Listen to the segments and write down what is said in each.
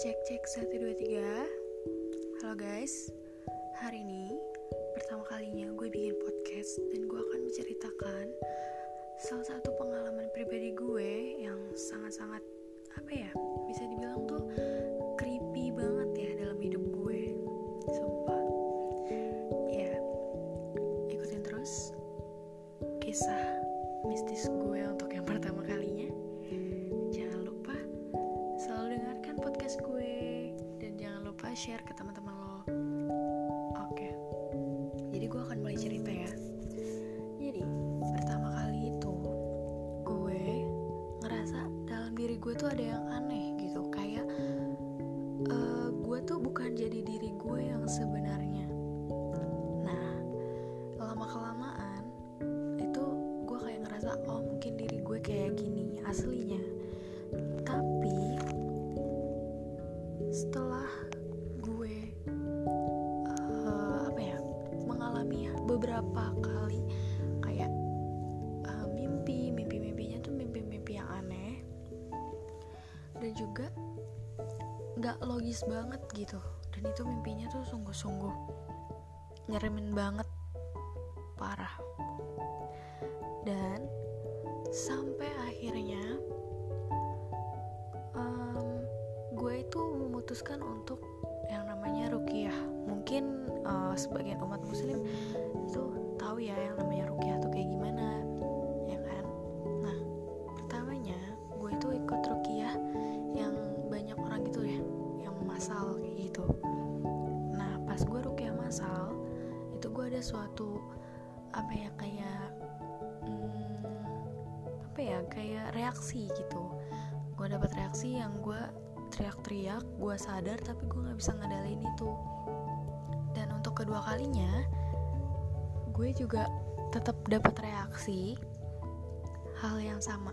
Cek 1, 2, 3 Halo guys. Hari ini pertama kalinya gue bikin podcast Dan gue akan menceritakan Salah satu pengalaman pribadi gue Yang sangat-sangat Apa ya Bisa dibilang tuh ngerasa oh mungkin diri gue kayak gini aslinya. Tapi setelah gue eh, apa ya mengalami beberapa kali kayak eh, mimpi mimpi mimpinya tuh mimpi mimpi yang aneh dan juga nggak logis banget gitu. Dan itu mimpinya tuh sungguh-sungguh nyeremin banget yang namanya rukiah. Mungkin eh, sebagian umat muslim itu tahu ya yang namanya rukiah tuh kayak gimana ya kan? Nah pertamanya gue itu ikut rukiah yang banyak orang gitu ya yang masal gitu. Nah pas gue rukiah masal itu gue ada suatu apa ya kayak hmm, apa ya kayak reaksi gitu. Gue dapat reaksi yang gue teriak-teriak gue sadar tapi gue nggak bisa ngandalin itu. Dan untuk kedua kalinya gue juga tetap dapat reaksi hal yang sama.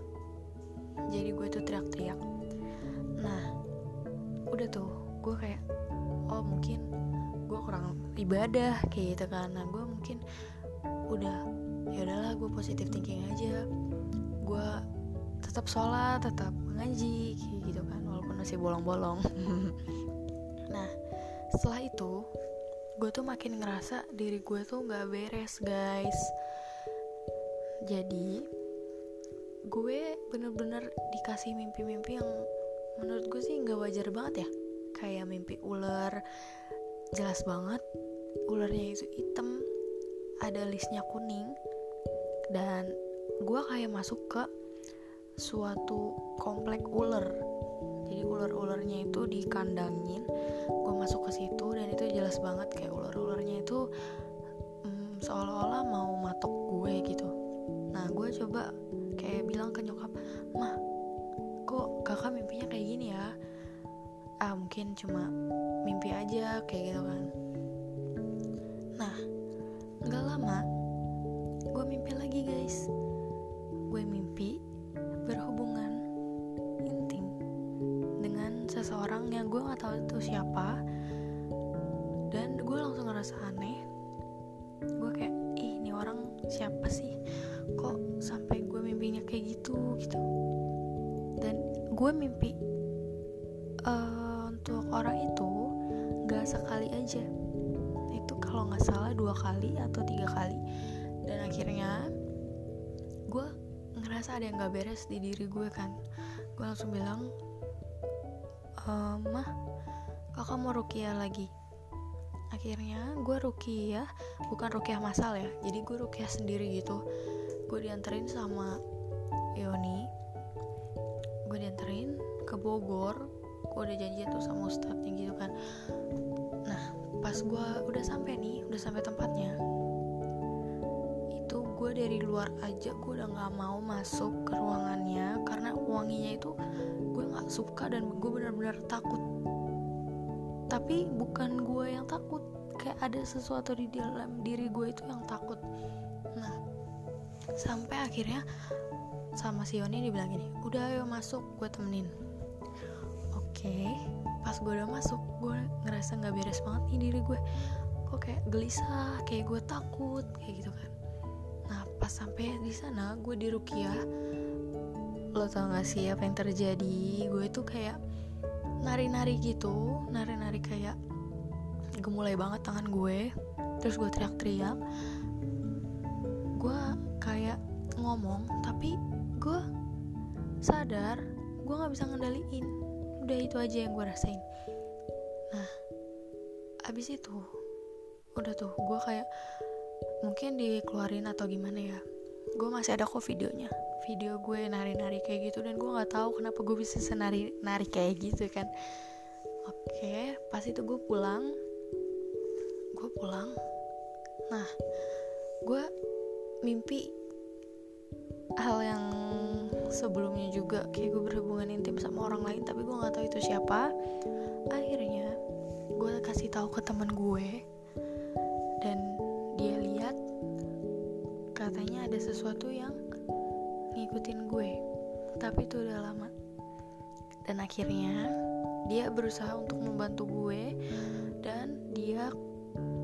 Jadi gue tuh teriak-teriak. Nah udah tuh gue kayak oh mungkin gue kurang ibadah kayak gitu nah gue mungkin udah ya udahlah gue positif thinking aja. Gue tetap sholat tetap ngaji masih bolong-bolong. Nah setelah itu gue tuh makin ngerasa diri gue tuh nggak beres guys. Jadi gue bener-bener dikasih mimpi-mimpi yang menurut gue sih nggak wajar banget ya. Kayak mimpi ular jelas banget. Ularnya itu hitam ada listnya kuning dan gue kayak masuk ke suatu komplek ular jadi ular-ularnya itu dikandangin gue masuk ke situ dan itu jelas banget kayak ular-ularnya itu mm, seolah-olah mau matok gue gitu. Nah gue coba kayak bilang ke nyokap mah kok kakak mimpinya kayak gini ya? Ah mungkin cuma mimpi aja kayak gitu kan. Nah nggak lama gue mimpi lagi guys gue nggak tahu itu siapa. Dan gue langsung ngerasa aneh. Gue kayak ih ini orang siapa sih? Kok sampai gue mimpinya kayak gitu? Gitu. Dan gue mimpi eh, untuk orang itu nggak sekali aja. Itu kalau nggak salah dua kali atau tiga kali. Dan akhirnya gue ngerasa ada yang nggak beres di diri gue kan. Gue langsung bilang "Eh, mah kakak mau rukiah lagi? Akhirnya gue rukiah bukan rukiah masal ya jadi gue rukiah sendiri gitu. Gue dianterin sama Yoni gue dianterin ke Bogor. Gue udah janjian tuh sama ustadznya gitu kan. Nah pas gue udah sampai nih udah sampai tempatnya gue dari luar aja gue udah nggak mau masuk ke ruangannya karena wanginya itu gue nggak suka dan gue benar-benar takut. Tapi bukan gue yang takut kayak ada sesuatu di dalam diri gue itu yang takut. Nah sampai akhirnya sama si Yoni dibilang gini udah ayo masuk gue temenin. Oke pas gue udah masuk gue ngerasa nggak beres banget nih diri gue kok kayak gelisah kayak gue takut kayak gitu kan pas sampai di sana gue di Rukiah. Lo tau gak sih apa yang terjadi? Gue tuh kayak nari-nari gitu nari-nari kayak gemulai banget tangan gue. Terus gue teriak-teriak. Gue kayak ngomong tapi gue sadar gue nggak bisa ngendaliin. Udah itu aja yang gue rasain. Nah abis itu udah tuh gue kayak mungkin dikeluarin atau gimana ya. Gue masih ada kok videonya. Video gue nari-nari kayak gitu dan gue nggak tahu kenapa gue bisa senari nari kayak gitu kan. Oke pas itu gue pulang gue pulang. Nah gue mimpi hal yang sebelumnya juga kayak gue berhubungan intim sama orang lain tapi gue nggak tahu itu siapa. Akhirnya gue kasih tahu ke teman gue dan katanya ada sesuatu yang ngikutin gue. Tapi itu udah lama. Dan akhirnya dia berusaha untuk membantu gue dan dia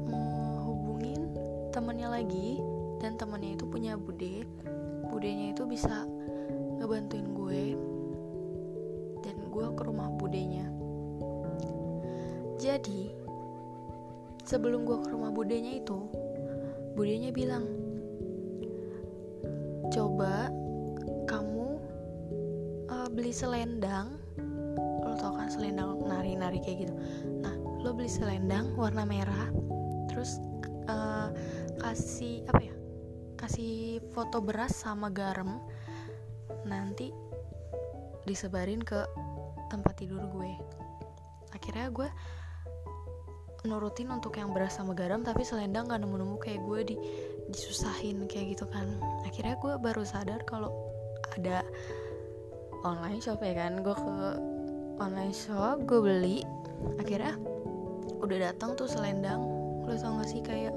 menghubungin temannya lagi dan temannya itu punya bude. Budenya itu bisa ngebantuin gue dan gue ke rumah budenya. Jadi sebelum gue ke rumah budenya itu budenya bilang coba beli selendang. Lo tau kan selendang nari-nari kayak gitu. Nah lo beli selendang warna merah terus uh, kasih apa ya kasih foto beras sama garam. Nanti disebarin ke tempat tidur gue. Akhirnya gue nurutin untuk yang beras sama garam tapi selendang gak nemu-nemu kayak gue di disusahin kayak gitu kan. Akhirnya gue baru sadar kalau ada online shop ya kan. Gue ke online shop gue beli. Akhirnya udah datang tuh selendang. Lo tau gak sih kayak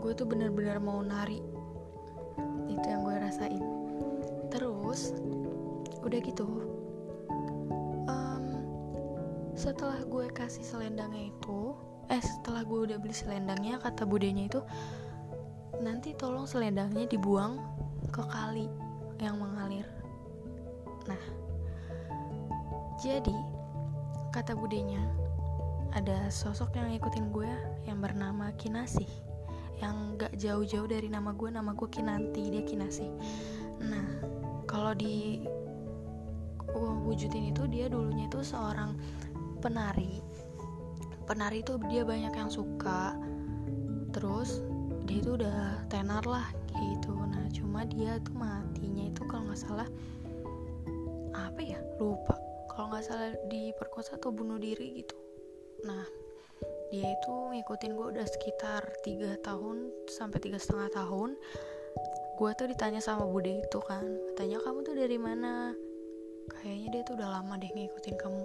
gue tuh bener-bener mau nari. Itu yang gue rasain. Terus udah gitu um, setelah gue kasih selendangnya itu eh setelah gue udah beli selendangnya kata budenya itu nanti tolong selendangnya dibuang ke kali yang mengalir. Nah, jadi kata budenya ada sosok yang ngikutin gue yang bernama Kinasih yang gak jauh-jauh dari nama gue nama gue Kinanti dia Kinasih nah kalau di wujudin itu dia dulunya itu seorang penari. Penari itu dia banyak yang suka terus dia itu udah tenar lah gitu. Nah cuma dia tuh matinya itu kalau nggak salah apa ya lupa. Kalau nggak salah diperkosa atau bunuh diri gitu. Nah dia itu ngikutin gue udah sekitar tiga tahun sampai tiga setengah tahun gue tuh ditanya sama bude itu kan katanya kamu tuh dari mana? Kayaknya dia tuh udah lama deh ngikutin kamu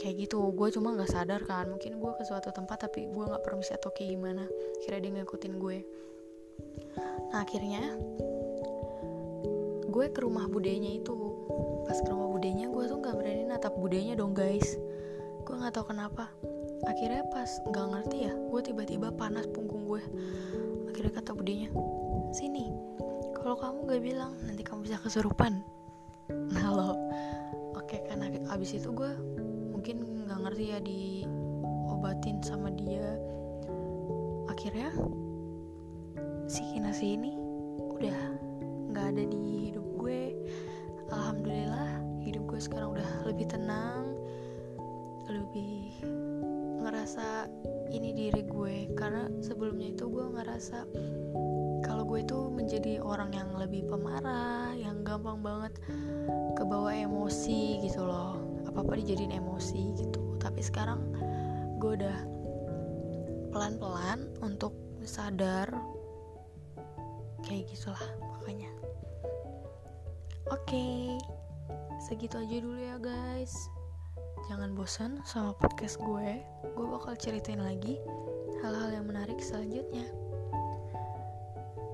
kayak gitu. Gue cuma nggak sadar kan mungkin gue ke suatu tempat tapi gue nggak permisi atau kayak gimana. Kira dia ngikutin gue. Nah akhirnya gue ke rumah budenya itu. Pas ke rumah budenya gue tuh nggak berani natap budenya dong guys. Gue nggak tahu kenapa. Akhirnya pas nggak ngerti ya gue tiba-tiba panas punggung gue. Akhirnya kata budenya sini kalau kamu gak bilang nanti kamu bisa kesurupan. Nah lo oke karena abis itu gue ngerti ya diobatin sama dia. Akhirnya si kinasi ini udah nggak ada di hidup gue. Alhamdulillah hidup gue sekarang udah lebih tenang lebih ngerasa ini diri gue. Karena sebelumnya itu gue ngerasa kalau gue itu menjadi orang yang lebih pemarah yang gampang banget kebawa emosi gitu loh. Apa apa dijadiin emosi gitu tapi sekarang gue udah pelan-pelan untuk sadar kayak gitulah pokoknya Oke, okay, segitu aja dulu ya guys. Jangan bosan sama podcast gue. Gue bakal ceritain lagi hal-hal yang menarik selanjutnya.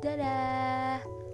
Dadah.